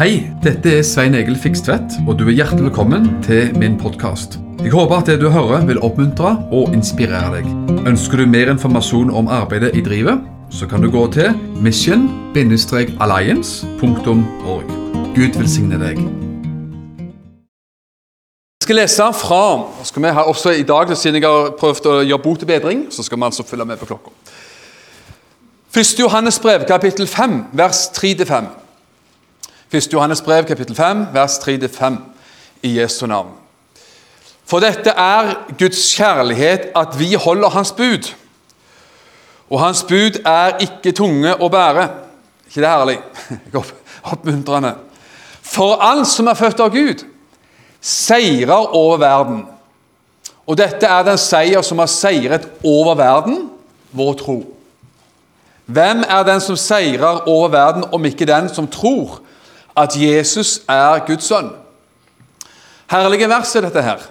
Hei, dette er Svein Egil Fikstvedt, og du er hjertelig velkommen til min podkast. Jeg håper at det du hører vil oppmuntre og inspirere deg. Ønsker du mer informasjon om arbeidet i drivet, så kan du gå til mission-alliance.org. Gud velsigne deg. Jeg skal lese fra skal vi ha også i dag, Siden jeg har prøvd å gjøre bot og bedring, så skal vi altså følge med på klokka. 1. Johannes brev, kapittel 5, vers 3-5. 1. Johannes brev, kapittel 5, vers 3-5 i Jesu navn. For dette er Guds kjærlighet, at vi holder Hans bud. Og Hans bud er ikke tunge å bære. ikke det herlig? Oppmuntrende. For alt som er født av Gud, seirer over verden. Og dette er den seier som har seiret over verden, vår tro. Hvem er den som seirer over verden, om ikke den som tror at Jesus er Guds sønn. Herlige vers er dette her.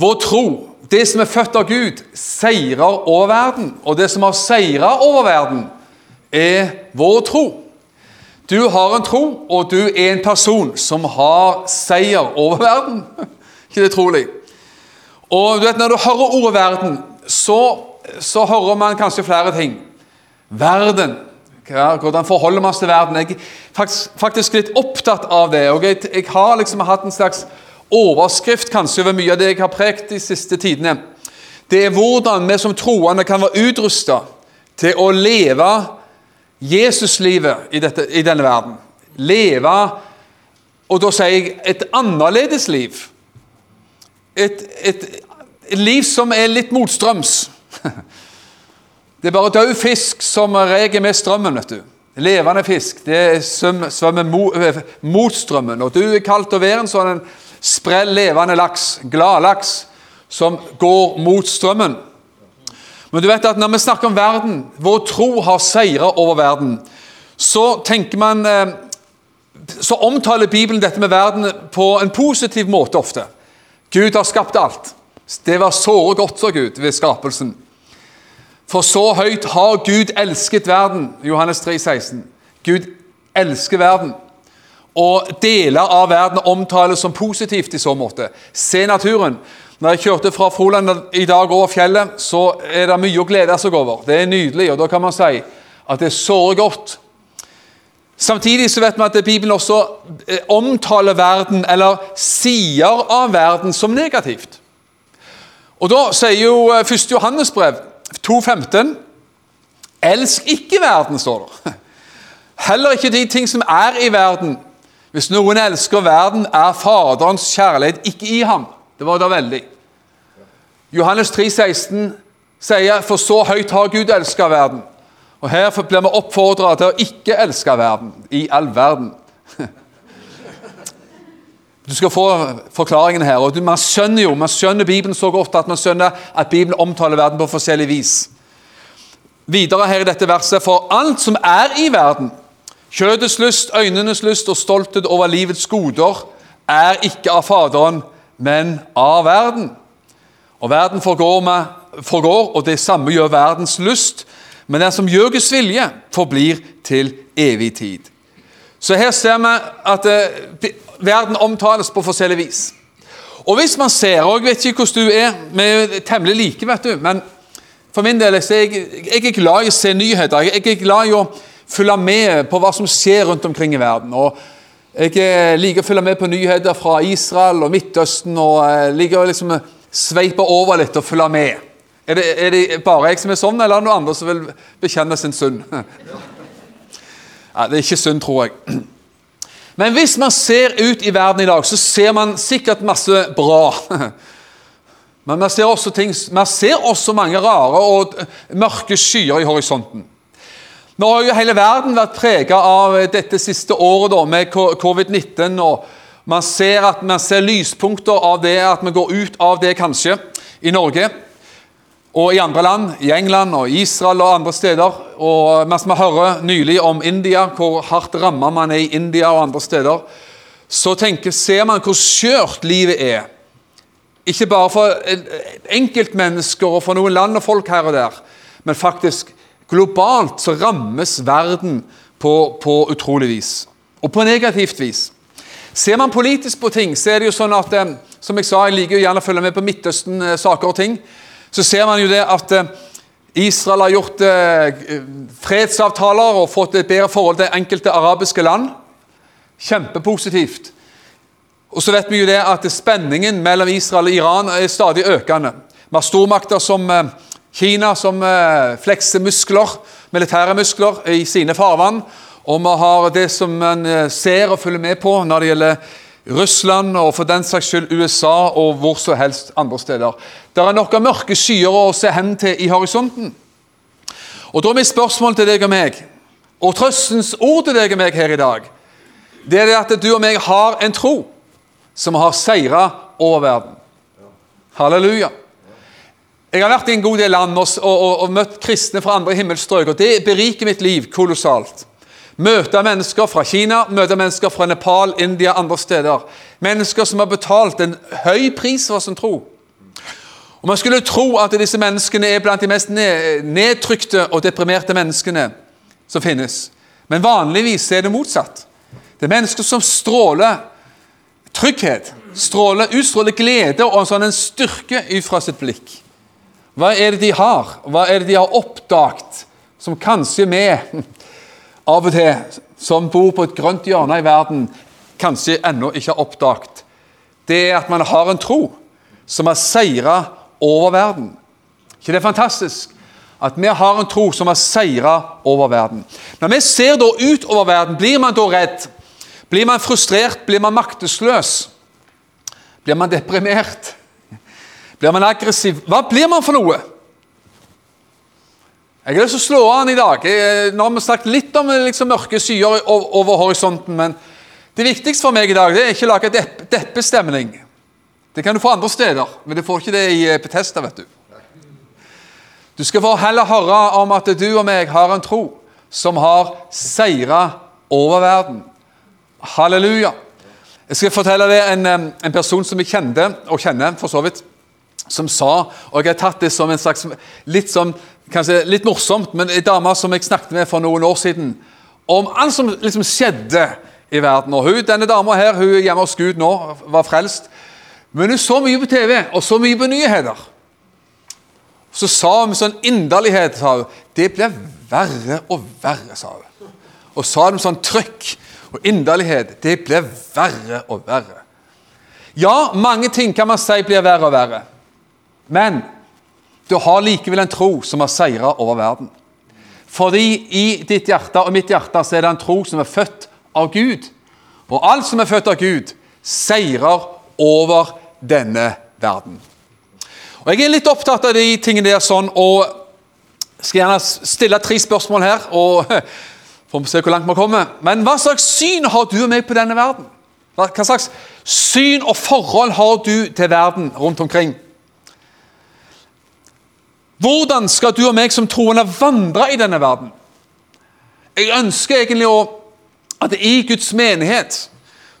Vår tro, det som er født av Gud, seirer over verden. Og det som har seira over verden, er vår tro. Du har en tro, og du er en person som har seier over verden. ikke det trolig? Og du vet, Når du hører ordet 'verden', så, så hører man kanskje flere ting. Verden hvordan forholder man seg til verden? Jeg er faktisk, faktisk litt opptatt av det. og Jeg, jeg har liksom hatt en slags overskrift kanskje over mye av det jeg har prekt de siste tidene. Det er hvordan vi som troende kan være utrusta til å leve Jesuslivet i, i denne verden. Leve Og da sier jeg et annerledes liv. Et, et, et liv som er litt motstrøms. Det er bare død fisk som reger med strømmen. vet du. Levende fisk. Det svømmer eh, mot strømmen. Og du er kalt å være en sånn sprell levende laks, gladlaks, som går mot strømmen. Men du vet at når vi snakker om verden, vår tro har seira over verden, så tenker man eh, Så omtaler Bibelen dette med verden på en positiv måte ofte. Gud har skapt alt. Det var såre godt, sa Gud ved skapelsen. For så høyt har Gud elsket verden. Johannes 3, 16. Gud elsker verden. Og deler av verden omtales som positivt i så måte. Se naturen. Når jeg kjørte fra Froland i dag over fjellet, så er det mye å glede seg over. Det er nydelig, og da kan man si at det sårer godt. Samtidig så vet vi at Bibelen også eh, omtaler verden, eller sider av verden, som negativt. Og Da sier jo 1. Eh, Johannes brev 2,15.: Elsk ikke verden, står det. Heller ikke de ting som er i verden. Hvis noen elsker verden, er Faderens kjærlighet ikke i ham. Det var da veldig. Johannes 3, 16 sier for så høyt har Gud elska verden. Og Her blir vi oppfordra til å ikke elske verden i all verden. Du skal få forklaringen her. og Man skjønner jo, man skjønner Bibelen så godt at man skjønner at Bibelen omtaler verden på forskjellig vis. Videre her i dette verset For alt som er i verden, kjødets lyst, øynenes lyst og stolthet over livets goder, er ikke av Faderen, men av verden. Og verden forgår, med, forgår, og det samme gjør verdens lyst. Men den som gjør Guds vilje, forblir til evig tid. Så her ser vi at eh, verden omtales på forskjellig vis. Og hvis man ser, og Jeg vet ikke hvordan du er, vi er temmelig like, vet du, men for min del så er jeg, jeg er glad i å se nyheter. Jeg er glad i å følge med på hva som skjer rundt omkring i verden. og Jeg liker å følge med på nyheter fra Israel og Midtøsten. og jeg liker å liksom sveipe over litt og følge med. Er det, er det bare jeg som er sånn, eller er det noen andre som vil bekjenne sin synd? Ja, det er ikke synd, tror jeg. Men hvis man ser ut i verden i dag, så ser man sikkert masse bra. Men man ser også, ting, man ser også mange rare og mørke skyer i horisonten. Nå har jo hele verden vært prega av dette siste året da, med covid-19. og Man ser at man ser lyspunkter av det, at vi går ut av det kanskje i Norge og i andre land, i England og Israel og andre steder. Og Mens vi hører nylig om India, hvor hardt ramma man er i India og andre steder, så tenker, ser man hvor skjørt livet er. Ikke bare for enkeltmennesker og for noen land og folk her og der, men faktisk globalt så rammes verden på, på utrolig vis. og på negativt vis. Ser man politisk på ting, så er det jo sånn at eh, Som jeg sa, jeg liker jo gjerne å følge med på Midtøsten-saker og ting. Så ser man jo det at eh, Israel har gjort fredsavtaler og fått et bedre forhold til enkelte arabiske land. Kjempepositivt. Og så vet vi jo det at Spenningen mellom Israel og Iran er stadig økende. Vi har stormakter som Kina som flekser muskler, militære muskler i sine farvann. Og vi har det som man eh, ser og følger med på når det gjelder Russland og for den saks skyld USA og hvor som helst andre steder. Det er noen mørke skyer å se hen til i horisonten. Og Da er mitt spørsmål til deg og meg, og trøstens ord til deg og meg her i dag, det er at du og meg har en tro som har seira over verden. Halleluja. Jeg har vært i en god del land og, og, og, og møtt kristne fra andre himmelstrøk, og det beriker mitt liv kolossalt. Møte mennesker fra Kina, møte mennesker fra Nepal, India, andre steder. Mennesker som har betalt en høy pris for sin tro. Og Man skulle tro at disse menneskene er blant de mest nedtrykte og deprimerte menneskene som finnes. Men vanligvis er det motsatt. Det er mennesker som stråler trygghet, stråler, utstråler glede og en sånn en styrke fra sitt blikk. Hva er det de har? Hva er det de har oppdaget som kanskje vi av og til, som bor på et grønt hjørne i verden, kanskje ennå ikke har oppdaget, det er at man har en tro som har seira over verden. ikke det er fantastisk? At vi har en tro som har seira over verden. Når vi ser da ut over verden, blir man da redd? Blir man frustrert? Blir man maktesløs? Blir man deprimert? Blir man aggressiv? Hva blir man for noe? Jeg har lyst til å slå an i dag. Nå har vi snakket litt om liksom, mørke skyer over horisonten, men det viktigste for meg i dag det er ikke å lage depp, deppestemning. Det kan du få andre steder, men du får ikke det i Petesta, vet du. Du skal få heller høre om at du og meg har en tro som har seira over verden. Halleluja. Jeg skal fortelle deg en, en person som jeg kjente, og kjenner for så vidt, som sa Og jeg har tatt det som en slags litt sånn kanskje litt morsomt, men ei dame som jeg snakket med for noen år siden, om alt som liksom skjedde i verden. Og hun, Denne dama her, hun er hjemme hos Gud nå, var frelst. Men hun så mye på TV og så mye på nyheter. Så sa hun med sånn inderlighet sa hun, Det blir verre og verre, sa hun. Og sa det med sånn trykk og inderlighet. Det blir verre og verre. Ja, mange ting kan man si blir verre og verre. Men du har likevel en tro som har seira over verden. Fordi i ditt hjerte og mitt hjerte så er det en tro som er født av Gud. Og alt som er født av Gud, seirer over denne verden. Og Jeg er litt opptatt av de tingene der sånn, og skal gjerne stille tre spørsmål her. og Får se hvor langt vi kommer. Men hva slags syn har du og meg på denne verden? Hva slags syn og forhold har du til verden rundt omkring? Hvordan skal du og meg som troende vandre i denne verden? Jeg ønsker egentlig å, at i Guds menighet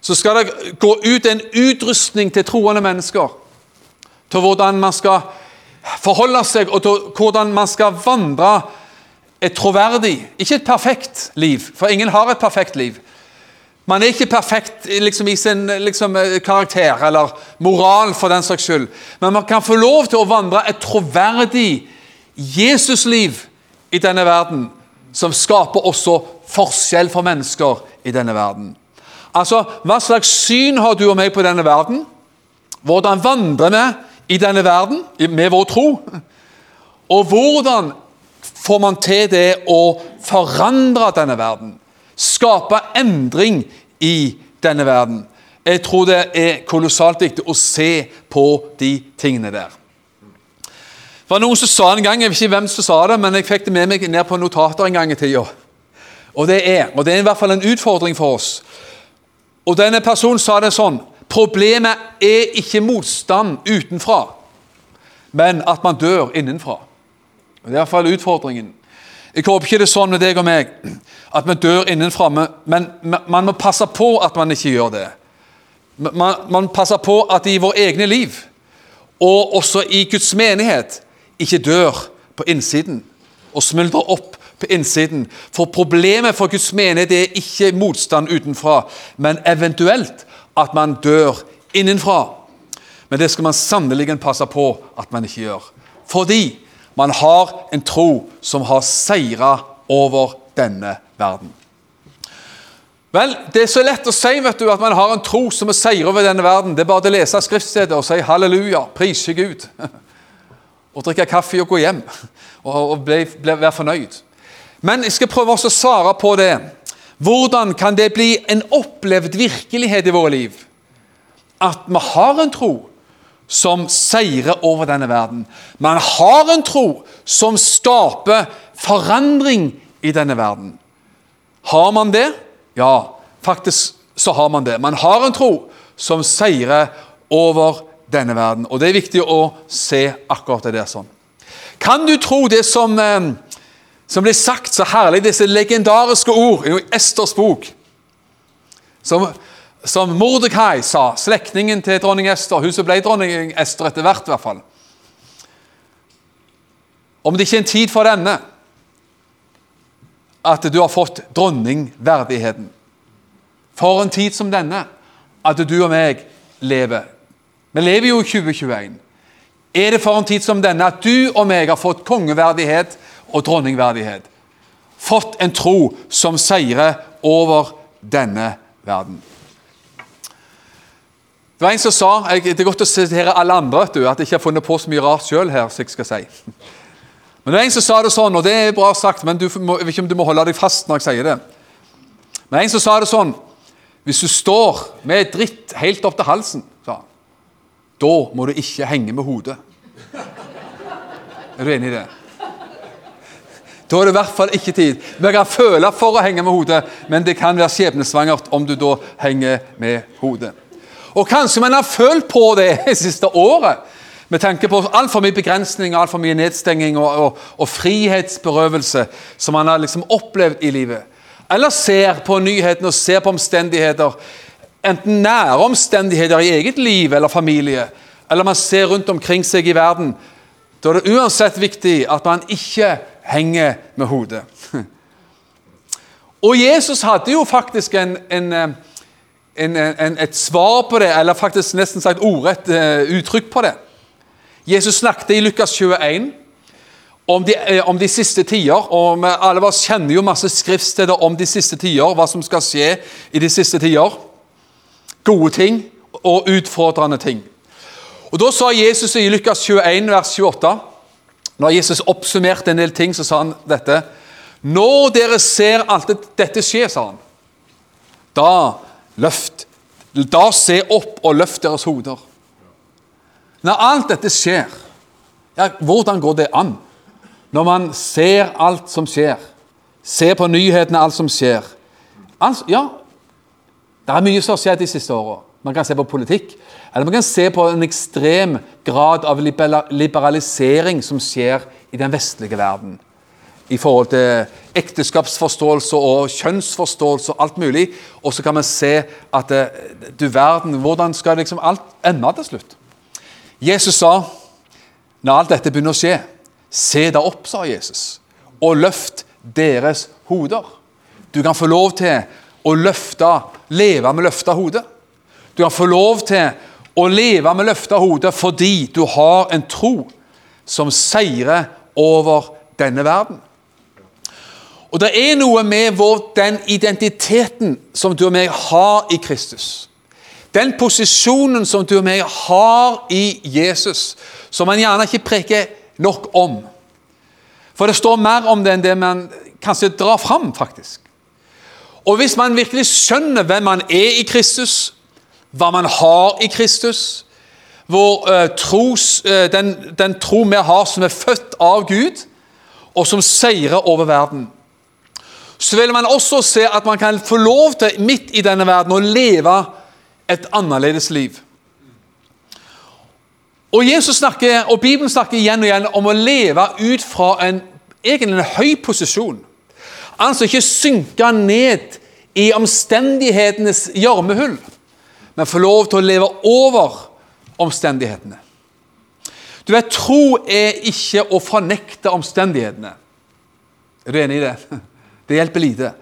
så skal det gå ut en utrustning til troende mennesker. Til hvordan man skal forholde seg, og til hvordan man skal vandre et troverdig, ikke et perfekt liv, for ingen har et perfekt liv. Man er ikke perfekt liksom, i sin liksom, karakter eller moral, for den saks skyld. Men man kan få lov til å vandre et troverdig Jesusliv i denne verden, som skaper også forskjell for mennesker i denne verden. Altså, Hva slags syn har du og meg på denne verden? Hvordan vandrer vi i denne verden med vår tro? Og hvordan får man til det å forandre denne verden? Skape endring i denne verden. Jeg tror det er kolossalt viktig å se på de tingene der. Det var noen som sa en gang, jeg vet ikke hvem som sa det, men jeg fikk det med meg ned på notater en gang i tida. Og det er, og det er i hvert fall en utfordring for oss. Og denne personen sa det sånn Problemet er ikke motstand utenfra, men at man dør innenfra. Og Det er i hvert fall utfordringen. Jeg håper ikke det er sånn med deg og meg at vi dør innenfra, men man må passe på at man ikke gjør det. Man, man passer på at i vår egne liv, og også i Guds menighet, ikke dør på innsiden og smuldrer opp på innsiden. For problemet for Guds menighet er ikke motstand utenfra, men eventuelt at man dør innenfra. Men det skal man sannelig passe på at man ikke gjør. Fordi man har en tro som har seira over denne verden. Vel, Det er så lett å si vet du, at man har en tro som er seier over denne verden. Det er bare å lese skriftstedet og si halleluja, prise Gud. og drikke kaffe og gå hjem og, bli, være fornøyd. Men jeg skal prøve også å svare på det. Hvordan kan det bli en opplevd virkelighet i våre liv? At vi har en tro som seirer over denne verden. Man har en tro som skaper forandring i denne verden. Har man det? Ja, faktisk så har man det. Man har en tro som seirer over denne verden. Og det er viktig å se akkurat det der sånn. Kan du tro det som, eh, som blir sagt så herlig, disse legendariske ord i Esters bok? Som, som Mordekai sa, slektningen til dronning Ester, hun som ble dronning Ester etter hvert, i hvert fall. Om det ikke er en tid for denne, at du har fått dronningverdigheten. For en tid som denne, at du og meg lever. Vi lever jo i 2021. Er det for en tid som denne at du og meg har fått kongeverdighet og dronningverdighet? Fått en tro som seirer over denne verden. Det var en som sa jeg, Det er godt å sitere alle andre, du, at jeg ikke har funnet på så mye rart sjøl her. som jeg skal si. Men det var en som sa det sånn, og det er bra sagt, men du må, jeg vet ikke om du må holde deg fast når jeg sier det. Men en som sa det sånn Hvis du står med dritt helt opp til halsen, sa han, da må du ikke henge med hodet. Er du enig i det? Da er det i hvert fall ikke tid. Vi kan føle for å henge med hodet, men det kan være skjebnesvangert om du da henger med hodet. Og kanskje man har følt på det det siste året med tanke på altfor mye begrensning, altfor mye nedstenging og, og, og, frihetsberøvelse som man har liksom opplevd i livet. Eller ser på nyhetene og ser på omstendigheter, enten nære omstendigheter i eget liv eller familie, eller man ser rundt omkring seg i verden. Da er det uansett viktig at man ikke henger med hodet. Og Jesus hadde jo faktisk en, en, en, et svar på det, eller faktisk nesten sagt ordrett uh, uttrykk på det. Jesus snakket i Lukas 21 om de, eh, om de siste tider. og Alle av oss kjenner jo masse skriftsteder om de siste tider, hva som skal skje i de siste tider. Gode ting og utfordrende ting. Og Da sa Jesus i Lukas 21, vers 28, når Jesus oppsummerte en del ting, så sa han dette. Når dere ser alt dette skje, sa han, da løft, da se opp og løft deres hoder. Når alt dette skjer, ja, hvordan går det an? Når man ser alt som skjer, ser på nyhetene alt som skjer altså, Ja, det er mye som har skjedd de siste åra. Man kan se på politikk, eller man kan se på en ekstrem grad av liberalisering som skjer i den vestlige verden. I forhold til ekteskapsforståelse og kjønnsforståelse og alt mulig. Og så kan man se at eh, du verden, hvordan skal liksom alt ende til slutt? Jesus sa, når alt dette begynner å skje, se da opp, sa Jesus, og løft deres hoder. Du kan få lov til å løfte, leve med løfta hode. Du kan få lov til å leve med løfta hode fordi du har en tro som seirer over denne verden. Og Det er noe med vår, den identiteten som du og meg har i Kristus. Den posisjonen som du og meg har i Jesus, som man gjerne ikke preker nok om. For det står mer om det enn det man kanskje drar fram, faktisk. Og hvis man virkelig skjønner hvem man er i Kristus, hva man har i Kristus, hvor, uh, tros, uh, den, den, tro vi har som er født av Gud, og som seirer over verden, så vil man også se at man kan få lov til, midt i denne verden, å leve et annerledes liv. Og Jesus snakker, og Bibelen snakker igjen og igjen om å leve ut fra en, egentlig en høy posisjon. Altså ikke synke ned i omstendighetenes gjørmehull, men få lov til å leve over omstendighetene. Du vet, Tro er ikke å fornekte omstendighetene. Er du enig i det? Det hjelper lite.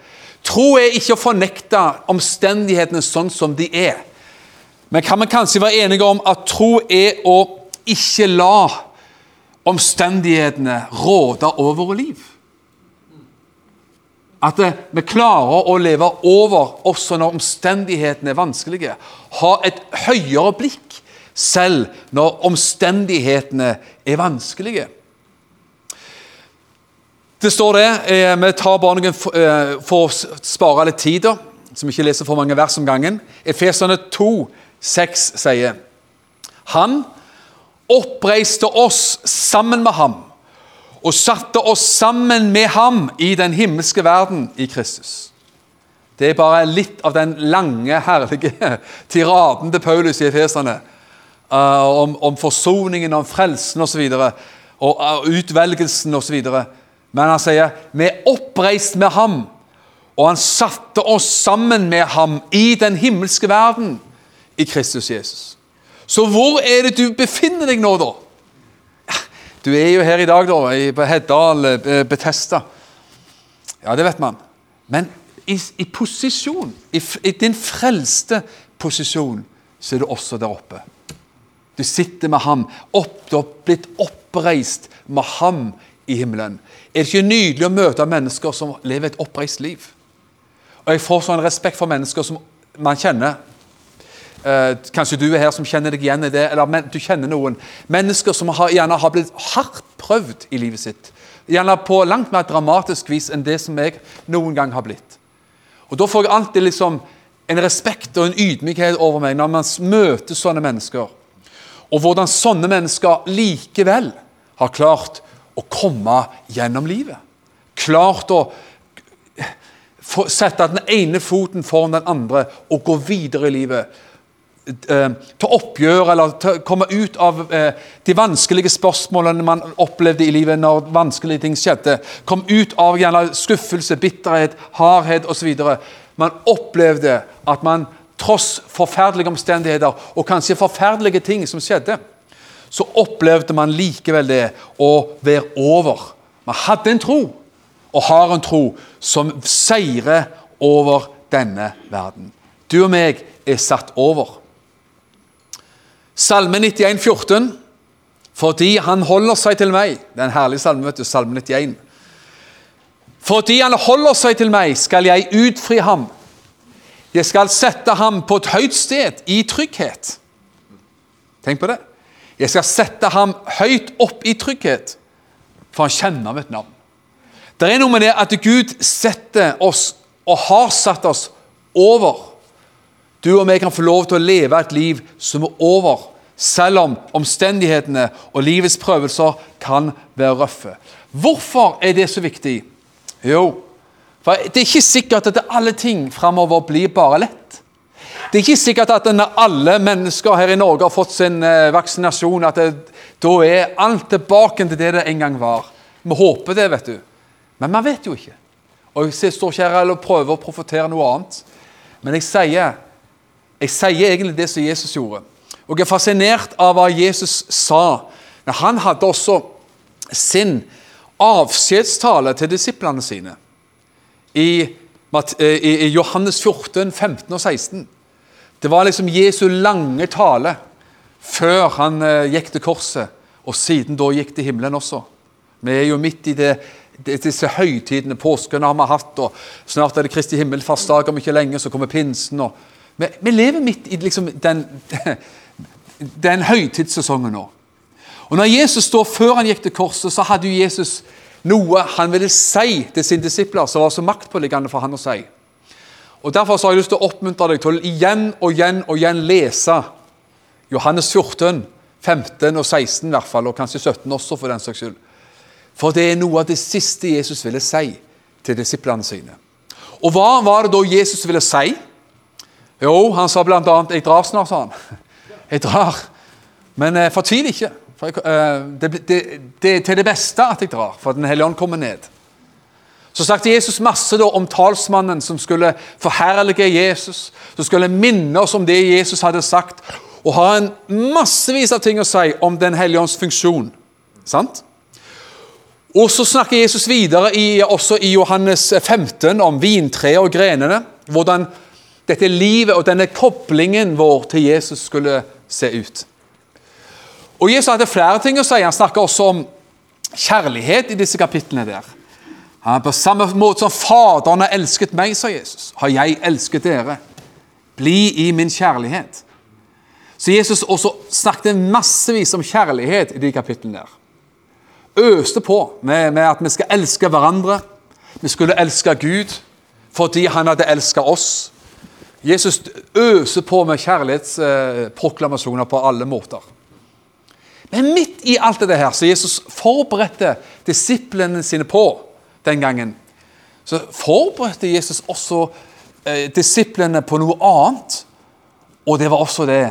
Tro er ikke å fornekte omstendighetene sånn som de er. Men kan vi kanskje være enige om at tro er å ikke la omstendighetene råde over våre liv? At vi klarer å leve over også når omstendighetene er vanskelige. Ha et høyere blikk selv når omstendighetene er vanskelige. Det står det. Eh, vi tar bare noen eh, for å spare litt tid, da, vi ikke leser for mange vers om gangen. Efeserne 2, 6 sier Han oppreiste oss sammen med ham og satte oss sammen med ham i den himmelske verden i Kristus. Det er bare litt av den lange, herlige tiraden til Paulus i Efeserne uh, om, om, forsoningen, om frelsen osv. Og, og uh, utvelgelsen osv. Men han sier vi er oppreist med ham, og han satte oss sammen med ham i den himmelske verden i Kristus Jesus. Så hvor er det du befinner deg nå, da? Du er jo her i dag, da, på Heddal, eh, Betesta. Ja, det vet man. Men i, i posisjon, i, i, din frelste posisjon, så er du også der oppe. Du sitter med ham, opp, du har blitt oppreist med ham i himmelen. Er det ikke nydelig å møte mennesker som lever et oppreist liv? Og Jeg får sånn respekt for mennesker som man kjenner. Eh, kanskje du er her som kjenner deg igjen i det, eller men, du kjenner noen. Mennesker som har, gjerne har blitt hardt prøvd i livet sitt. Gjerne på langt mer dramatisk vis enn det som jeg noen gang har blitt. Og Da får jeg alltid liksom en respekt og en ydmykhet over meg når man møter sånne mennesker. Og hvordan sånne mennesker likevel har klart å komme gjennom livet. Klart å sette den ene foten foran den andre og gå videre i livet. Eh, ta oppgjør eller komme ut av eh, de vanskelige spørsmålene man opplevde i livet når vanskelige ting skjedde. Kom ut av gjerne skuffelse, bitterhet, hardhet osv. Man opplevde at man tross forferdelige omstendigheter og kanskje forferdelige ting som skjedde, så opplevde man likevel det å være over. Man hadde en tro, og har en tro, som seirer over denne verden. Du og meg er satt over. Salme 91, 14. Fordi han holder seg til meg. Det er en herlig salme, vet du, salme 91. Fordi han holder seg til meg, skal jeg utfri ham. Jeg skal sette ham på et høyt sted, i trygghet. Tenk på det. Jeg skal sette ham høyt opp i trygghet, for han kjenner mitt navn. Det er noe med det at Gud setter oss, og har satt oss, over. Du og jeg kan få lov til å leve et liv som er over, selv om omstendighetene og livets prøvelser kan være røffe. Hvorfor er det så viktig? Jo, for det er ikke sikkert at alle ting framover blir bare lett. Det er ikke sikkert at alle mennesker her i Norge har fått sin eh, vaksinasjon, at det, da er alt tilbake til det det en gang var. Vi håper det, vet du. Men man vet jo ikke. Og Jeg står ikke her og prøver å profetere noe annet. Men jeg sier, jeg sier egentlig det som Jesus gjorde. Og jeg er fascinert av hva Jesus sa. Men han hadde også sin avskjedstale til disiplene sine i, i Johannes 14, 15 og 16. Det var liksom Jesu lange tale før han eh, gikk til korset, og siden da gikk til himmelen også. Vi er jo midt i det, disse høytidene. Påsken har vi hatt, og snart er det Kristi himmelfartsdag om ikke lenge, så kommer pinsen. og vi, lever midt i liksom den, den høytidssesongen nå. Og når Jesus står før han gikk til korset, så hadde Jesus noe han ville si til sine disipler som var så maktpåliggende for han å si. Og Derfor har jeg lyst til å oppmuntre deg til å igjen og igjen og igjen lese Johannes 14, 15 og 16 i hvert fall, og kanskje 17 også, for den saks skyld. For det er noe av det siste Jesus ville si til disiplene sine. Og hva var det da Jesus ville si? Jo, han sa bl.a.: 'Jeg drar snart', sa han. Jeg drar. Men eh, fortvil ikke. For jeg, eh, det, det, er til det beste at jeg drar, for Den hellige ånd kommer ned. Så snakket Jesus masse da om talsmannen som skulle forherlige Jesus, som skulle minne oss om det Jesus hadde sagt, og ha en massevis av ting å si om Den hellige ånds funksjon. Sant? Og så snakker Jesus videre i, også i Johannes 15 om vintreet og grenene. Hvordan dette livet og denne koblingen vår til Jesus skulle se ut. Og Jesus hadde flere ting å si. Han snakker også om kjærlighet i disse kapitlene der. På samme måte som Faderen har elsket meg, sa Jesus, har jeg elsket dere. Bli i min kjærlighet. Så Jesus også snakket massevis om kjærlighet i de kapitlene der. Øste på med, med at vi skal elske hverandre. Vi skulle elske Gud fordi han hadde elsket oss. Jesus øser på med kjærlighetsproklamasjoner på alle måter. Men midt i alt dette her, så Jesus forberedte disiplene sine på den gangen, så forberedte Jesus også eh, disiplene på noe annet. Og det var også det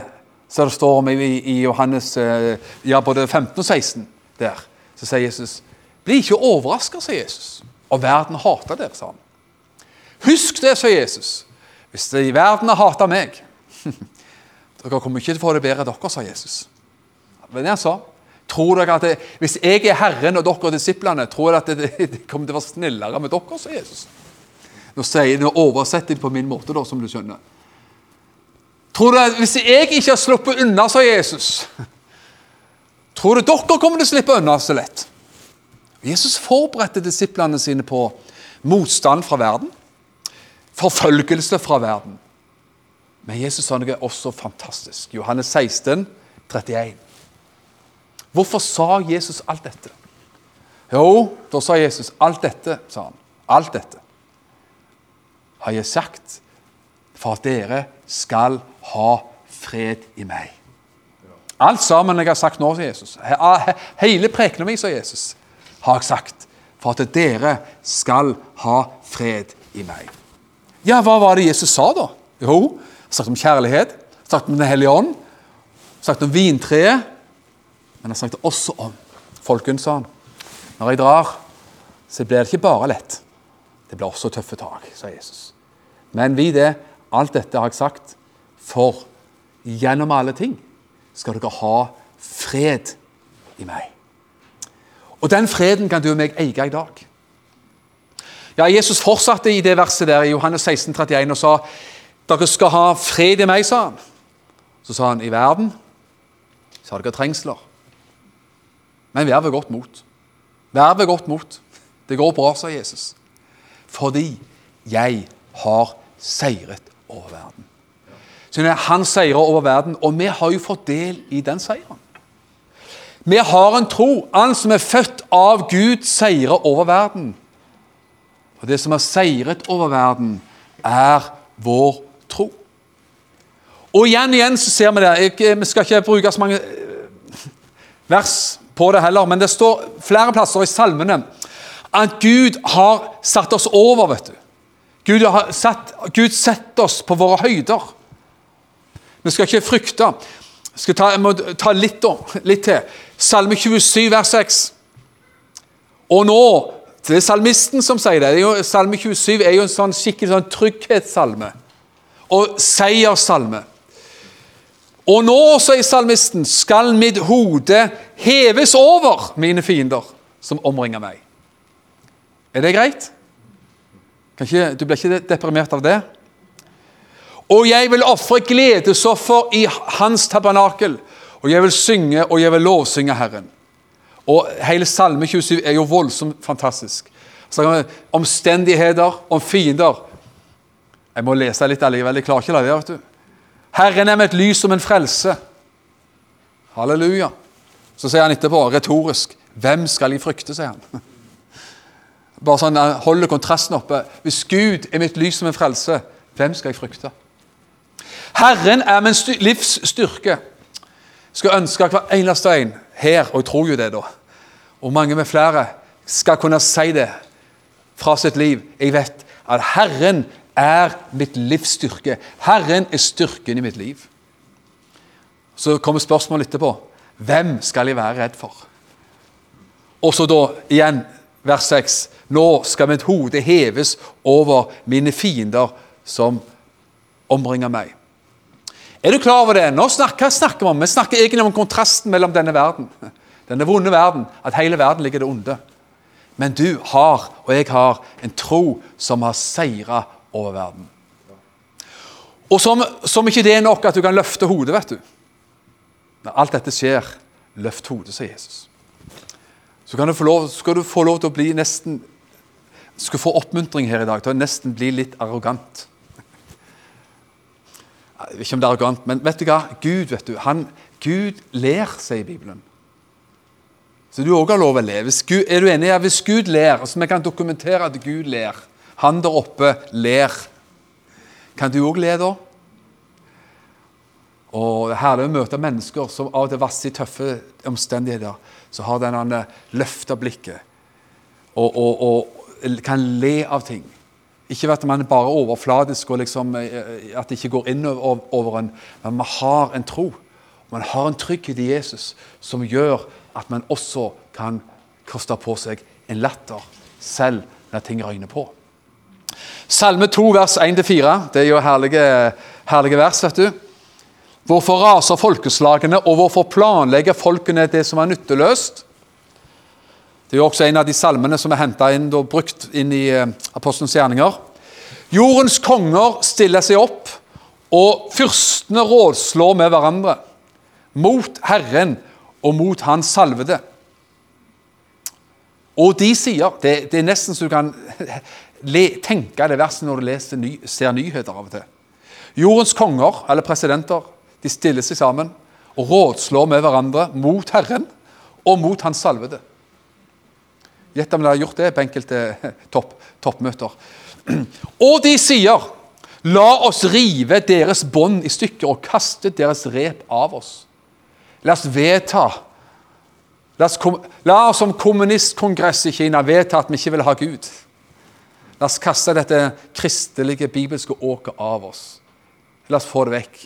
som det står om i, i Johannes eh, ja, både 15 og 16. der. Så sier Jesus Bli ikke overraska, sier Jesus. Og verden hater dere, sa han. Husk det, sa Jesus. Hvis det i verden har hata meg Dere kommer ikke til å få det bedre, dere, sa Jesus. Men jeg sa. Tror dere at det, Hvis jeg er Herren og dere er disiplene, tror dere at det, det kommer til å være snillere med dere, sa Jesus. Nå, sier, nå oversetter jeg på min måte, da, som du skjønner. Tror dere at Hvis jeg ikke har sluppet unna, sa Jesus, tror dere dere kommer til å slippe unna så lett? Jesus forberedte disiplene sine på motstand fra verden, forfølgelse fra verden. Men Jesus sa noe også fantastisk. Johannes 16, 31. Hvorfor sa Jesus alt dette? Jo, da sa Jesus alt dette, sa han. Alt dette har jeg sagt for at dere skal ha fred i meg. Alt sammen jeg har sagt nå, sa Jesus. Hele prekenen min, sa Jesus, har jeg sagt for at dere skal ha fred i meg. Ja, hva var det Jesus sa, da? Jo, han snakket om kjærlighet, snakket om Den hellige ånd, snakket om vintreet, men han snakket også om Folkens, sa han, når jeg drar, så blir det ikke bare lett. Det blir også tøffe tak, sa Jesus. Men vi det, alt dette har jeg sagt, for gjennom alle ting skal dere ha fred i meg. Og den freden kan du og meg eie i dag. Ja, Jesus fortsatte i det verset der i Johannes 16, 31 og sa dere skal ha fred i meg, sa han. Så sa han i verden så har dere trengsler. Men vær ved godt mot. Vær ved godt mot. Det går bra, sa Jesus. Fordi jeg har seiret over verden. Så Han seirer over verden, og vi har jo fått del i den seieren. Vi har en tro. Han som er født av Gud, seirer over verden. Og det som har seiret over verden, er vår tro. Og igjen igjen så ser vi det. Jeg, vi skal ikke bruke så mange eh, vers på det heller, men det står flere plasser i salmene at Gud har satt oss over. vet du. Gud har satt, Gud setter oss på våre høyder. Vi skal ikke frykte. Jeg, skal ta, jeg må ta litt, litt til. Salme 27, vers 6. Og nå Det er salmisten som sier det. det er jo, salme 27 er jo en sånn skikkelig sånn trygghetssalme. Og seierssalme. Og nå, sier salmisten, skal mitt hode heves over mine fiender som omringer meg. Er det greit? Ikke, du blir ikke deprimert av det? Og jeg vil ofre gledesoffer i Hans tabernakel. Og jeg vil synge og jeg vil lovsynge Herren. Og Hele Salme 27 er jo voldsomt fantastisk. Om omstendigheter, om fiender. Jeg må lese litt allikevel. Jeg klarer ikke det. vet du. Herren er med et lys som en frelse. Halleluja. Så sier han etterpå, retorisk, 'Hvem skal jeg frykte?' sier han. Bare sånn, Han holder kontrasten oppe. Hvis Gud er mitt lys som en frelse, hvem skal jeg frykte? Herren er min livs styrke. Skal ønske hver eneste en her, og jeg tror jo det, da, og mange med flere, skal kunne si det fra sitt liv. Jeg vet at Herren er mitt livs styrke. Herren er styrken i mitt liv. Så kommer spørsmålet etterpå. Hvem skal jeg være redd for? Og så da igjen vers 6. Nå skal mitt hode heves over mine fiender som omringer meg. Er du klar over det? Nå snakker, hva snakker man? Vi snakker egentlig om kontrasten mellom denne verden, denne vonde verden, at hele verden ligger det onde. Men du har, og jeg har, en tro som har seira over verden. Og som, som ikke det er nok at du kan løfte hodet, vet du. Når alt dette skjer, løft hodet, sier Jesus. Så du lov, skal du få lov til å bli nesten skal få oppmuntring her i dag til å nesten bli litt arrogant. Ikke om det er arrogant, men vet du hva? Gud vet du, han, Gud ler, sier Bibelen. Så du òg har lov å le. Gud, er du enig? Hvis Gud ler, så vi kan dokumentere at Gud ler Han der oppe ler. Kan du òg le da? Og Det er herlig å møte mennesker som av og til i tøffe omstendigheter, så har den løfta blikket og, og, og kan le av ting. Ikke at man bare overfladisk og liksom, eh, at det ikke går inn over en, men man har en tro. Man har en trygghet i Jesus som gjør at man også kan koste på seg en latter selv når ting røyner på. Salme 2, vers 1-4. Det er jo herlige, herlige vers. vet du. Hvorfor raser folkeslagene, og hvorfor planlegger folkene det som er nytteløst? Det er jo også en av de salmene som er henta inn og brukt inn i eh, Apostelens gjerninger. Jordens konger stiller seg opp, og fyrstene rådslår med hverandre mot Herren og mot Hans salvede. Og de sier Det, det er nesten så du kan tenke det verset når du leser, ser nyheter av og til. Jordens konger, eller presidenter, de stiller seg sammen og rådslår med hverandre mot Herren og mot Hans salvede. Gjett om de har gjort det på enkelte topp, toppmøter. Og de sier La oss rive deres bånd i stykker og kaste deres rep av oss. La oss vedta la oss som kommunistkongress i Kina vedta at vi ikke vil ha Gud. La oss kaste dette kristelige, bibelske åket av oss. La oss få det vekk.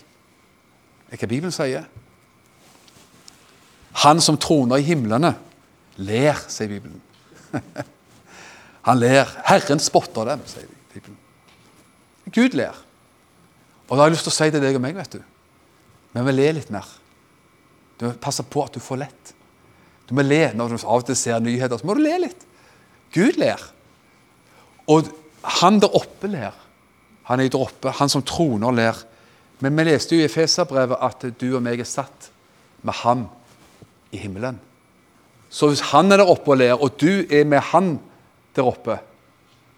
Det er hva Bibelen sier. Han som troner i himlene, ler, sier Bibelen. Han ler. Herren spotter dem, sier Bibelen. Gud ler. Og da har jeg lyst til å si til deg og meg, vet du Men vi ler litt mer. Du må passe på at du får lett. Du må le når du av og til ser nyheter. Så må du le litt. Gud ler. Og han der oppe ler. Han er der oppe. Han som troner, ler. Men vi leste jo i Efeserbrevet at du og meg er satt med ham i himmelen. Så hvis han er der oppe og ler, og du er med han der oppe,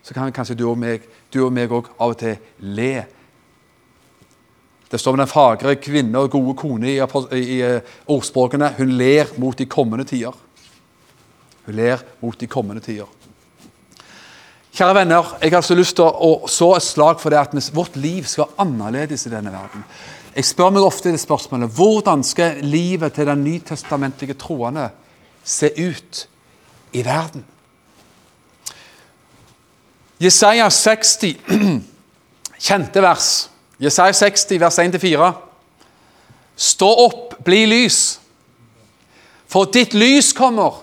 så kan kanskje du og meg du og meg også av og til le. Det står om den fagre kvinne og gode kone i, i, i eh, ordspråkene. Hun ler mot de kommende tider. Hun ler mot de kommende tider. Kjære venner, jeg har så lyst til å så et slag for det at vårt liv skal annerledes i denne verden. Jeg spør meg ofte det spørsmålet hvordan skal livet til den nytestamentlige troende se ut i verden? Jesaja 60, kjente vers. Jesaja 60, vers 1-4. Stå opp, bli lys, for ditt lys kommer.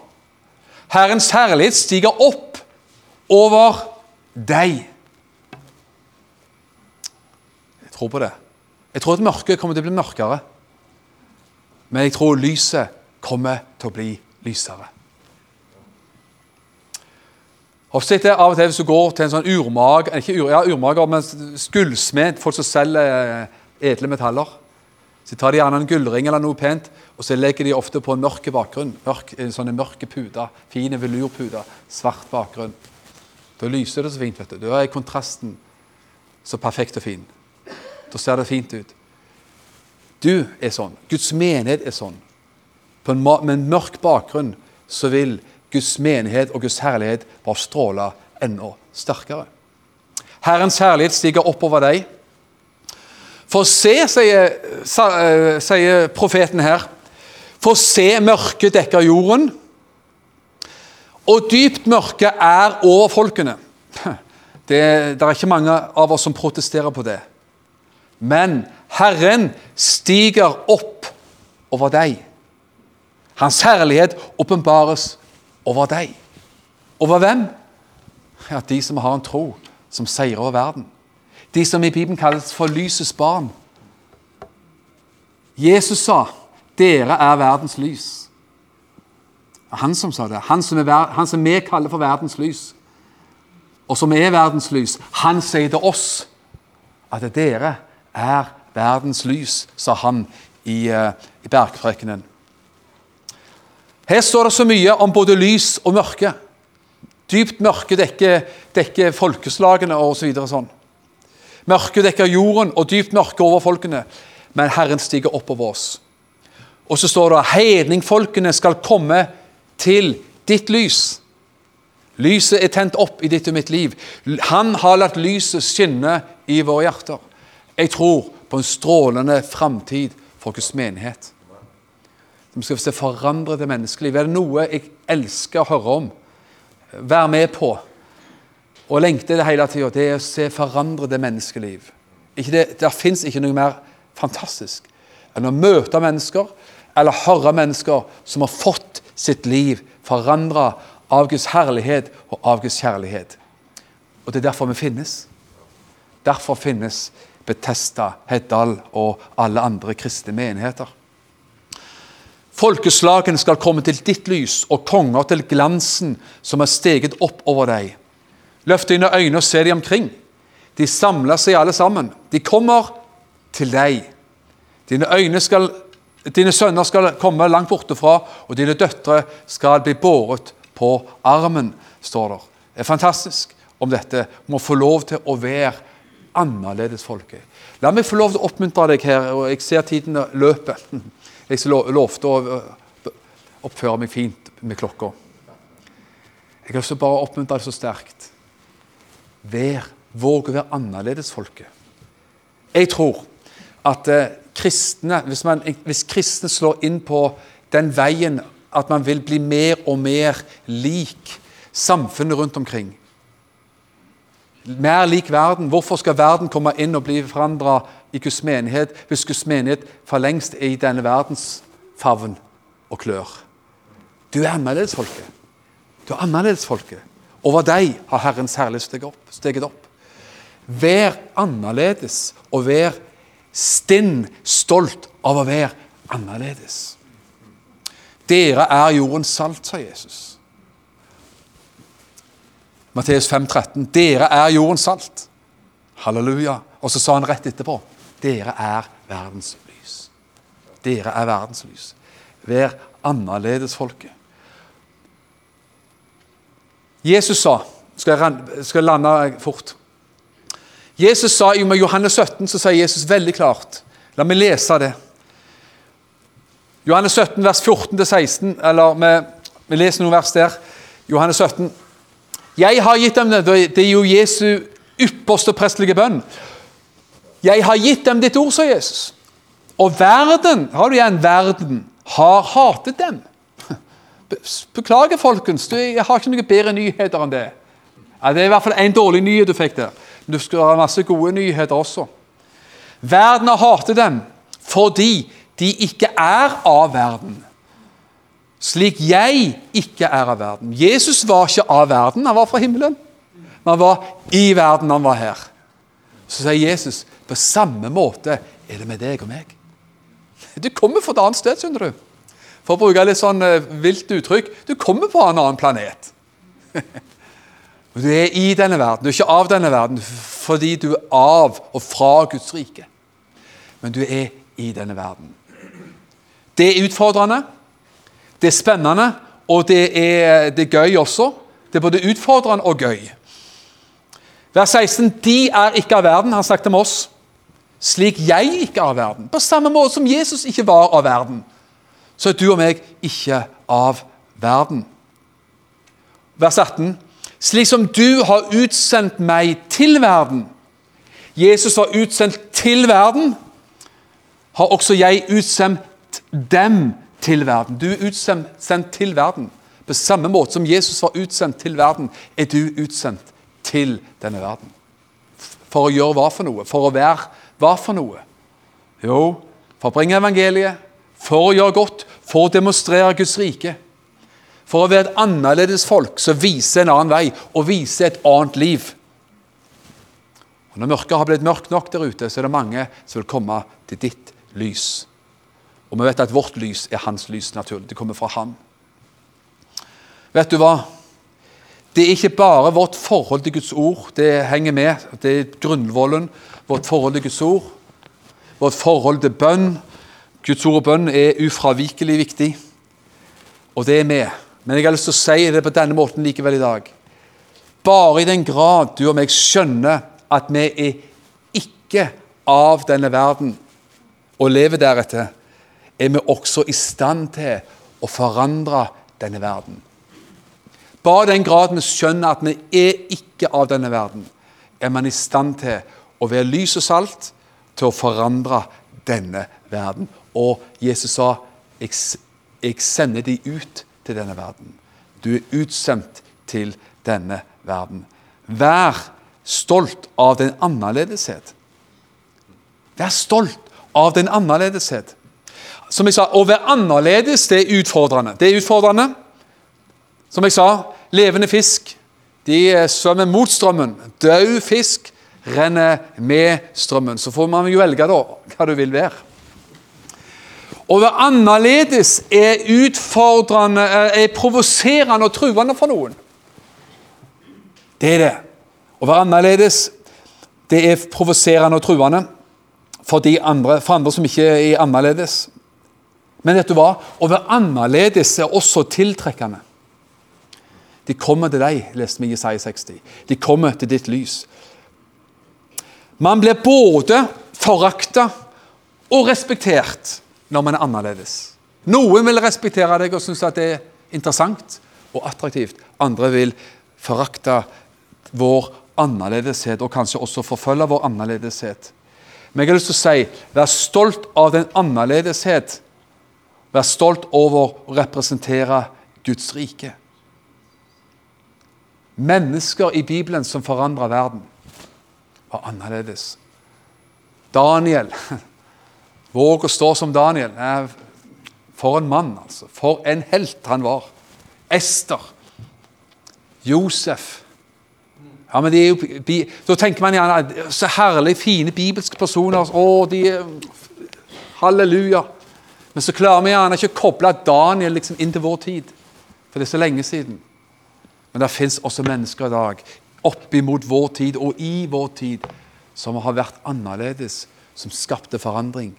Herrens herlighet stiger opp over deg. Jeg tror på det. Jeg tror at mørket kommer til å bli mørkere. Men jeg tror lyset kommer til å bli lysere. Og sitter av og til Hvis du går til en sånn urmag, ikke ur, ja, urmager, men gullsmed, folk som selger eh, edle metaller Så tar de gjerne en gullring eller noe pent, og så legger de ofte på en mørk bakgrunn. Mørk, sånn mørke puter. Fine velurputer. Svart bakgrunn. Da lyser det så fint. vet du. Da er kontrasten så perfekt og fin. Da ser det fint ut. Du er sånn. Guds menighet er sånn. På en, med en mørk bakgrunn så vil Guds menighet og Guds herlighet bare stråle enda sterkere. Herrens herlighet stiger oppover deg. For se, sier, eh, sier profeten her, for se mørket dekker jorden, og dypt mørke er over folkene. Det, det er ikke mange av oss som protesterer på det. Men Herren stiger opp over deg. Hans herlighet åpenbares over deg. Over hvem? Ja, De som har en tro som seirer over verden. De som i Bibelen kalles for lysets barn. Jesus sa, 'Dere er verdens lys'. Han som sa det. Han som, er, han som vi kaller for verdens lys. Og som er verdens lys. Han sier til oss at dere er verdens lys, sa han i, uh, i bergprekenen. Her står det så mye om både lys og mørke. Dypt mørke dekker, dekker folkeslagene osv. Så sånn. Mørke dekker jorden, og dypt mørke over folkene. Men Herren stiger opp over oss. Og så står det at hedningfolkene skal komme til ditt lys. Lyset er tent opp i ditt og mitt liv. Han har latt lyset skinne i våre hjerter. Jeg tror på en strålende framtid for Guds menighet. Vi skal se forandrede menneskeliv. Er det noe jeg elsker å høre om, være med på og lengter det hele tida, det er å se forandrede menneskeliv. Ikke det det fins ikke noe mer fantastisk enn å møte mennesker eller høre mennesker som har fått sitt liv forandra av Guds herlighet og av Guds kjærlighet. Og Det er derfor vi finnes. Derfor finnes Betesta, Heddal og alle andre kristne menigheter. Folkeslagene skal komme til ditt lys, og konger til glansen som er steget opp over deg. Løft dine øyne og se deg omkring. De samler seg alle sammen. De kommer til deg. Dine, øyne skal, dine sønner skal komme langt borte fra, og dine døtre skal bli båret på armen, står der. Det er fantastisk om dette må få lov til å være annerledes folket. La meg få lov til å oppmuntre deg her, og jeg ser tiden løper. Jeg lovte å oppføre meg fint med klokka. Jeg har lyst til bare å oppmuntre deg så sterkt. Vær, våg å være annerledes folket. Jeg tror at eh, kristne, hvis, man, hvis kristne slår inn på den veien at man vil bli mer og mer lik samfunnet rundt omkring Mer lik verden. Hvorfor skal verden komme inn og bli forandra i Guds menighet hvis Guds menighet for lengst er i denne verdens favn og klør? Du er annerledesfolket. Du er annerledesfolket. Over deg har Herrens herlighet steget opp. Vær annerledes, og vær stinn stolt av å være annerledes. Dere er jordens salt, sa Jesus. Matteus 5, 13. Dere er jordens salt. Halleluja. Og så sa han rett etterpå dere er verdens lys. Dere er verdens lys. Vær annerledesfolket. Jesus sa Skal jeg, skal jeg lande fort? Jesus sa I Johannes 17 så sier Jesus veldig klart La meg lese det. Johannes 17, vers 14-16, eller vi, vi, leser noen vers der. Johannes 17. Jeg har gitt dem det. Det er jo Jesu ypperste prestelige bønn. Jeg har gitt dem ditt ord, sa Jesus. Og verden, har du igjen verden, har hatet dem. Beklager, folkens. Jeg har ikke noen bedre nyheter enn det. Det er i hvert fall én dårlig nyhet du fikk der. Men du skal ha masse gode nyheter også. Verden har hatet dem fordi de ikke er av verden. Slik jeg ikke er av verden. Jesus var ikke av verden, han var fra himmelen. Men han var i verden, han var her. Så sier Jesus på samme måte er det med deg og meg. Du kommer fra et annet sted, skjønner du. For å bruke litt sånn uh, vilt uttrykk du kommer fra en annen planet. du er i denne verden, du er ikke av denne verden fordi du er av og fra Guds rike. Men du er i denne verden. Det er utfordrende, det er spennende, og det er, det er gøy også. Det er både utfordrende og gøy. Vers 16.: De er ikke av verden, han snakket om oss, slik jeg ikke er av verden. På samme måte som Jesus ikke var av verden så er du og meg ikke av verden. Vers 18. Slik som du har utsendt meg til verden Jesus var utsendt til verden, har også jeg utsendt dem til verden. Du er utsendt til verden. På samme måte som Jesus var utsendt til verden, er du utsendt til denne verden. For å gjøre hva for noe? For å være hva for noe? Jo, for å bringe evangeliet, for å gjøre godt, for å demonstrere Guds rike. For å være et annerledes folk som viser en annen vei og viser et annet liv. Og Når mørket har blitt mørkt nok der ute, så er det mange som vil komme til ditt lys. Og vi vet at vårt lys er hans lys, naturlig. Det kommer fra Han. Vet du hva? Det er ikke bare vårt forhold til Guds ord det henger med. Det er grunnvollen. Vårt forhold til Guds ord. Vårt forhold til bønn. Guds ord og bønn er ufravikelig viktig, og det er med. Men jeg har lyst til å si det på denne måten likevel i dag. Bare i den grad du og meg skjønner at vi er ikke av denne verden og lever deretter, er vi også i stand til å forandre denne verden. Bare i den grad vi skjønner at vi er ikke av denne verden, er man i stand til å være lys og salt til å forandre denne verden. Og Jesus sa, 'Jeg sender de ut til denne verden'. Du er utsendt til denne verden. Vær stolt av den annerledeshet. Vær stolt av den annerledeshet. Som jeg sa, Å være annerledes det er utfordrende. Det er utfordrende. Som jeg sa, levende fisk de svømmer mot strømmen. Død fisk renner med strømmen. Så får man jo velge da hva du vil være. Å være annerledes er utfordrende, er provoserende og truende for noen. Det er det. Å være annerledes det er provoserende og truende for, andre, for andre som ikke er annerledes. Men vet du hva? Å være annerledes er også tiltrekkende. De kommer til deg, leste vi i Isaiah 60. De kommer til ditt lys. Man blir både forakta og respektert når man er annerledes. Noen vil respektere deg og synes at det er interessant og attraktivt. Andre vil forakte vår annerledeshet og kanskje også forfølge vår annerledeshet. Men jeg har lyst til å si vær stolt av den annerledeshet. Vær stolt over å representere Guds rike. Mennesker i Bibelen som forandrer verden var annerledes. Daniel Våg å stå som Daniel. For en mann, altså. For en helt han var. Ester. Josef. Ja, men de er jo, Da tenker man gjerne så herlig fine bibelske personer. Å, de Halleluja. Men så klarer vi gjerne ikke å koble Daniel liksom inn til vår tid. For det er så lenge siden. Men det fins også mennesker i dag oppimot vår tid og i vår tid som har vært annerledes, som skapte forandring.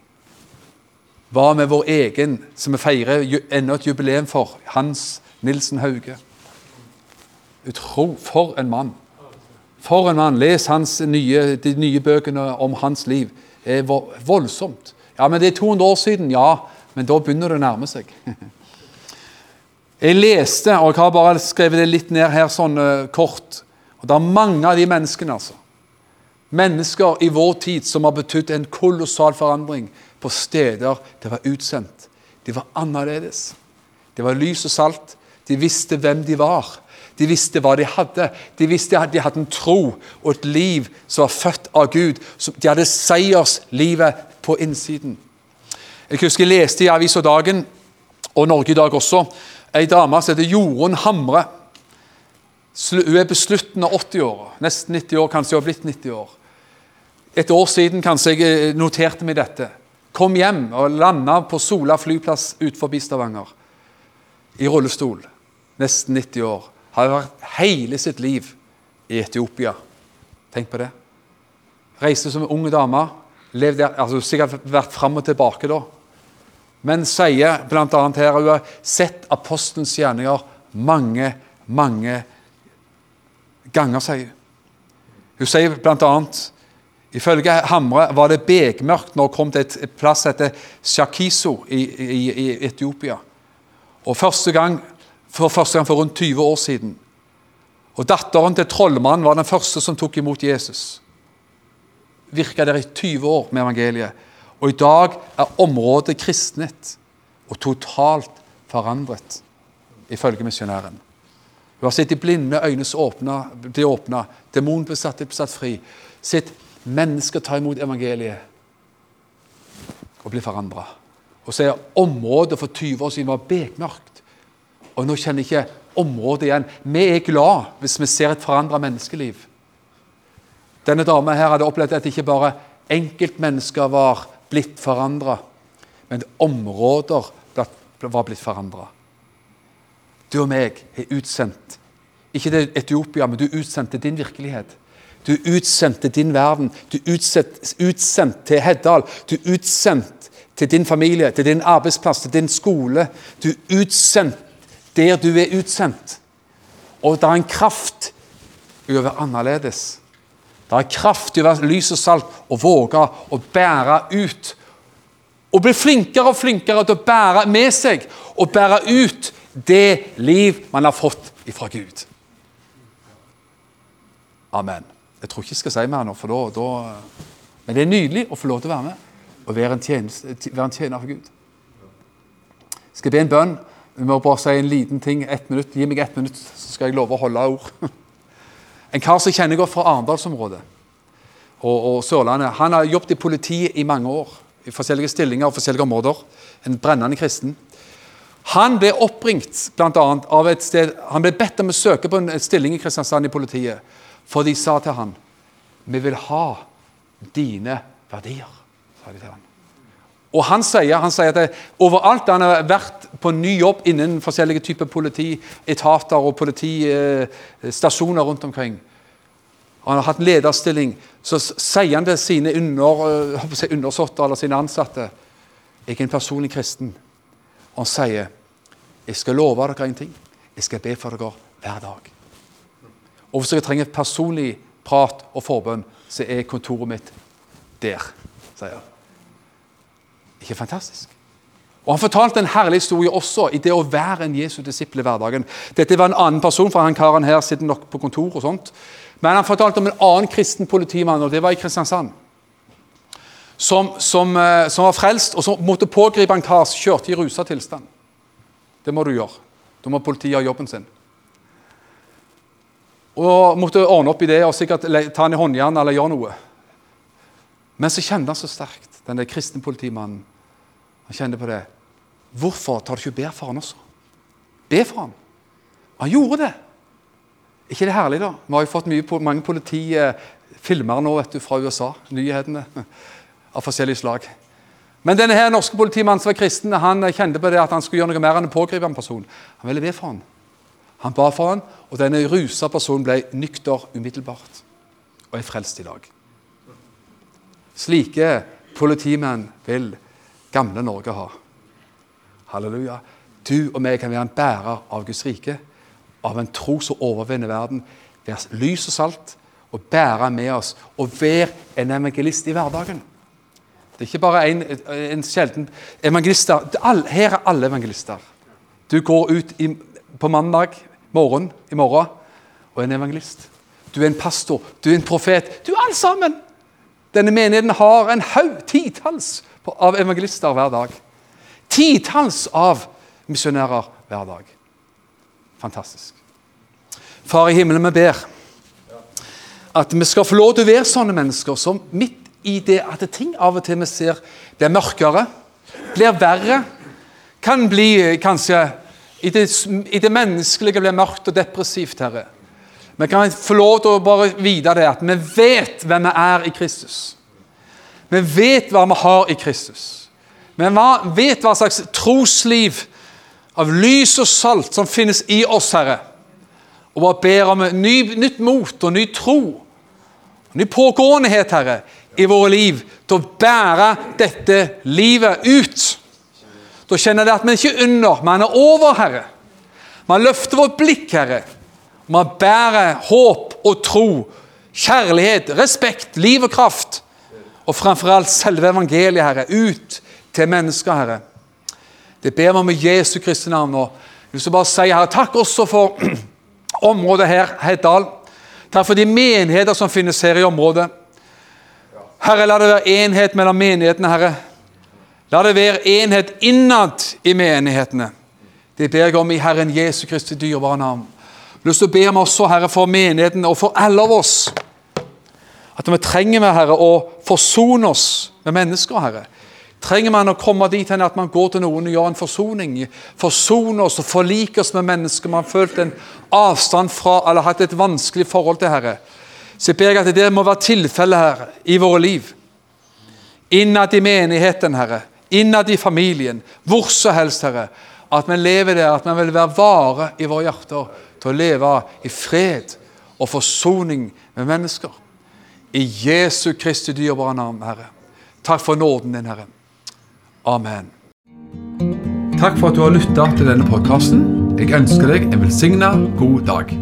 Hva med vår egen, som vi feirer enda et jubileum for, Hans Nilsen Hauge? Utro, for en mann! For en mann! Les nye, de nye bøkene om hans liv. Det er voldsomt. Ja, men Det er 200 år siden. Ja, men da begynner det å nærme seg. Jeg leste, og jeg har bare skrevet det litt ned her sånn uh, kort og Det er mange av de menneskene, altså. Mennesker i vår tid som har betydd en kolossal forandring på steder det var utsendt. De var annerledes. Det var lys og salt. De visste hvem de var. De visste hva de hadde. De visste at de hadde en tro og et liv som var født av Gud. De hadde seierslivet på innsiden. Jeg husker jeg leste i Avisa Dagen, og Norge i dag også, ei dame som heter Jorunn Hamre. Hun er på slutten av 80-åra. Nesten 90 år, kanskje hun har blitt 90 år. Et år siden kanskje jeg eh, noterte meg dette. Kom hjem og landa på Sola flyplass utenfor Stavanger. I rullestol. Nesten 90 år. Har vært hele sitt liv i Etiopia. Tenk på det. Reiste som ung dame. Levde, altså Sikkert vært fram og tilbake da. Men sier bl.a. her hun har sett apostelens gjerninger mange, mange ganger, sier hun. Hun sier bl.a. Ifølge Hamre var det bekmørkt når hun kom til et plass heter Shakiso i, i, i, Etiopia. Og første gang, For første gang for rundt 20 år siden. Og Datteren til trollmannen var den første som tok imot Jesus. Virka der i 20 år med evangeliet. Og i dag er området kristnet og totalt forandret, ifølge misjonæren. Hun har sett de blinde øynes åpne, bli åpna, demonbesatte bli satt fri. Sett mennesker ta imot evangeliet og bli forandra. Og så er området for 20 år siden var bekmørkt. Og nå kjenner jeg ikke området igjen. Vi er glad hvis vi ser et forandra menneskeliv. Denne dama her hadde opplevd at ikke bare enkeltmennesker var blitt forandra, men områder var blitt forandra. Du og meg er utsendt. Ikke til Etiopia, men du er utsendt til din virkelighet. Du er utsendt til din verden. Du er utsendt, utsendt til Heddal. Du er utsendt til din familie, til din arbeidsplass, til din skole. Du er utsendt der du er utsendt. Og det er en kraft i å være annerledes. Det er kraft i å være lys og salt og våge å bære ut. Og bli flinkere og flinkere til å bære med seg og bære ut det liv man har fått ifra Gud. Amen. Jeg tror ikke jeg skal si mer nå, for da, da Men det er nydelig å få lov til å være med og være en, tjeneste, være en tjener for Gud. Jeg skal be en bønn. Vi må bare si en liten ting. Ett minutt. Gi meg ett minutt, så skal jeg love å holde ord. En kar som kjenner godt fra Arendalsområdet og, og Sørlandet. Han har jobbet i politiet i mange år, i forskjellige stillinger og forskjellige områder. En brennende kristen. Han ble oppringt blant annet, av et sted Han ble bedt om å søke på en stilling i Kristiansand i politiet, for de sa til han Vi vil ha dine verdier, sa de til han. Og han sier, han sier at overalt han har vært på ny jobb innen forskjellige typer politietater og politistasjoner rundt omkring, han har hatt lederstilling, så sier han til sine under, eh, undersåtter eller sine ansatte Jeg er en personlig kristen. Og han sier jeg skal love dere en ting. Jeg skal be for dere hver dag. Og hvis dere trenger personlig prat og forbønn, så er kontoret mitt der, sier han. Ikke fantastisk? Og Han fortalte en herlig historie også i det å være en Jesu disippel i hverdagen. Dette var en annen person, for han karen her sitter nok på kontor. og sånt. Men han fortalte om en annen kristen politimann, og det var i Kristiansand. Som, som, eh, som var frelst, og som måtte pågripe en kar som kjørte i rusa tilstand. Det må du gjøre. Da må politiet gjøre jobben sin. Og måtte ordne opp i det og sikkert ta han i håndjern eller gjøre noe. Men så kjente han så sterkt, denne kristne politimannen. Han kjente på det. Hvorfor tar du ikke ber for han også? Be for han. Han gjorde det. ikke det herlig, da? Vi har jo fått mye, mange politifilmer nå vet du, fra USA. Nyhetene av forskjellige slag. Men denne her norske politimannen som var kristen, han kjente på det at han skulle gjøre noe mer enn å pågripe en person. Han ville be for han. Han ba for han, og denne rusa personen ble nykter umiddelbart og er frelst i dag. Slike politimenn vil gamle Norge ha. Halleluja. Du og meg kan være en bærer av Guds rike, av en tro som overvinner verden. Være lys og salt og bære med oss og være en evangelist i hverdagen. Det er ikke bare en, en sjelden evangelister. Her er alle evangelister. Du går ut i, på mandag morgen i morgen og en evangelist. Du er en pastor, du er en profet. Du er alle sammen! Denne menigheten har en haug, titalls, av evangelister hver dag. Titalls av misjonærer hver dag. Fantastisk. Far i himmelen, vi ber at vi skal få lov til å være sånne mennesker som midt i det at ting av og til vi ser blir mørkere, blir verre, kan bli kanskje i det, i det menneskelige blir mørkt og depressivt, Herre. Vi kan få lov til å bare vite det, at vi vet hvem vi er i Kristus. Vi vet hva vi har i Kristus. Vi vet hva slags trosliv av lys og salt som finnes i oss, Herre. Og bare ber om ny, nytt mot og ny tro, ny pågåenhet, Herre, i våre liv til å bære dette livet ut. Da kjenner det at vi ikke er under, men er over, Herre. Vi løfter vårt blikk, Herre. Vi bærer håp og tro, kjærlighet, respekt, liv og kraft. Og framfor alt selve evangeliet, Herre, ut til mennesker, Herre. Det ber vi om i Jesu Kristi navn. Og jeg vil bare si, Herre, takk også for området her, Heddal. Takk for de menigheter som finnes her i området. Herre, la det være enhet mellom menighetene, Herre. La det være enhet innad i menighetene. Det ber jeg om i Herren Jesu Kristi dyrebare navn. Jeg har lyst til å be om også, Herre, for menigheten og for alle av oss. At vi trenger, Herre, å forsone oss med mennesker, Herre. Trenger man å komme dit hen at man går til noen og gjør en forsoning? Forsone oss og forlike oss med mennesker man har følt en avstand fra eller hatt et vanskelig forhold til, Herre. Så jeg ber jeg at det må være tilfellet her i våre liv. Innad i menigheten, Herre innad i familien, hvor som helst, Herre. At vi lever der, at vi vil være vare i våre hjerter til å leve i fred og forsoning med mennesker. I Jesu Kristi dyrebare navn, Herre. Takk for nåden din, Herre. Amen. Takk for at du har lytta til denne podkasten. Jeg ønsker deg en velsigna god dag.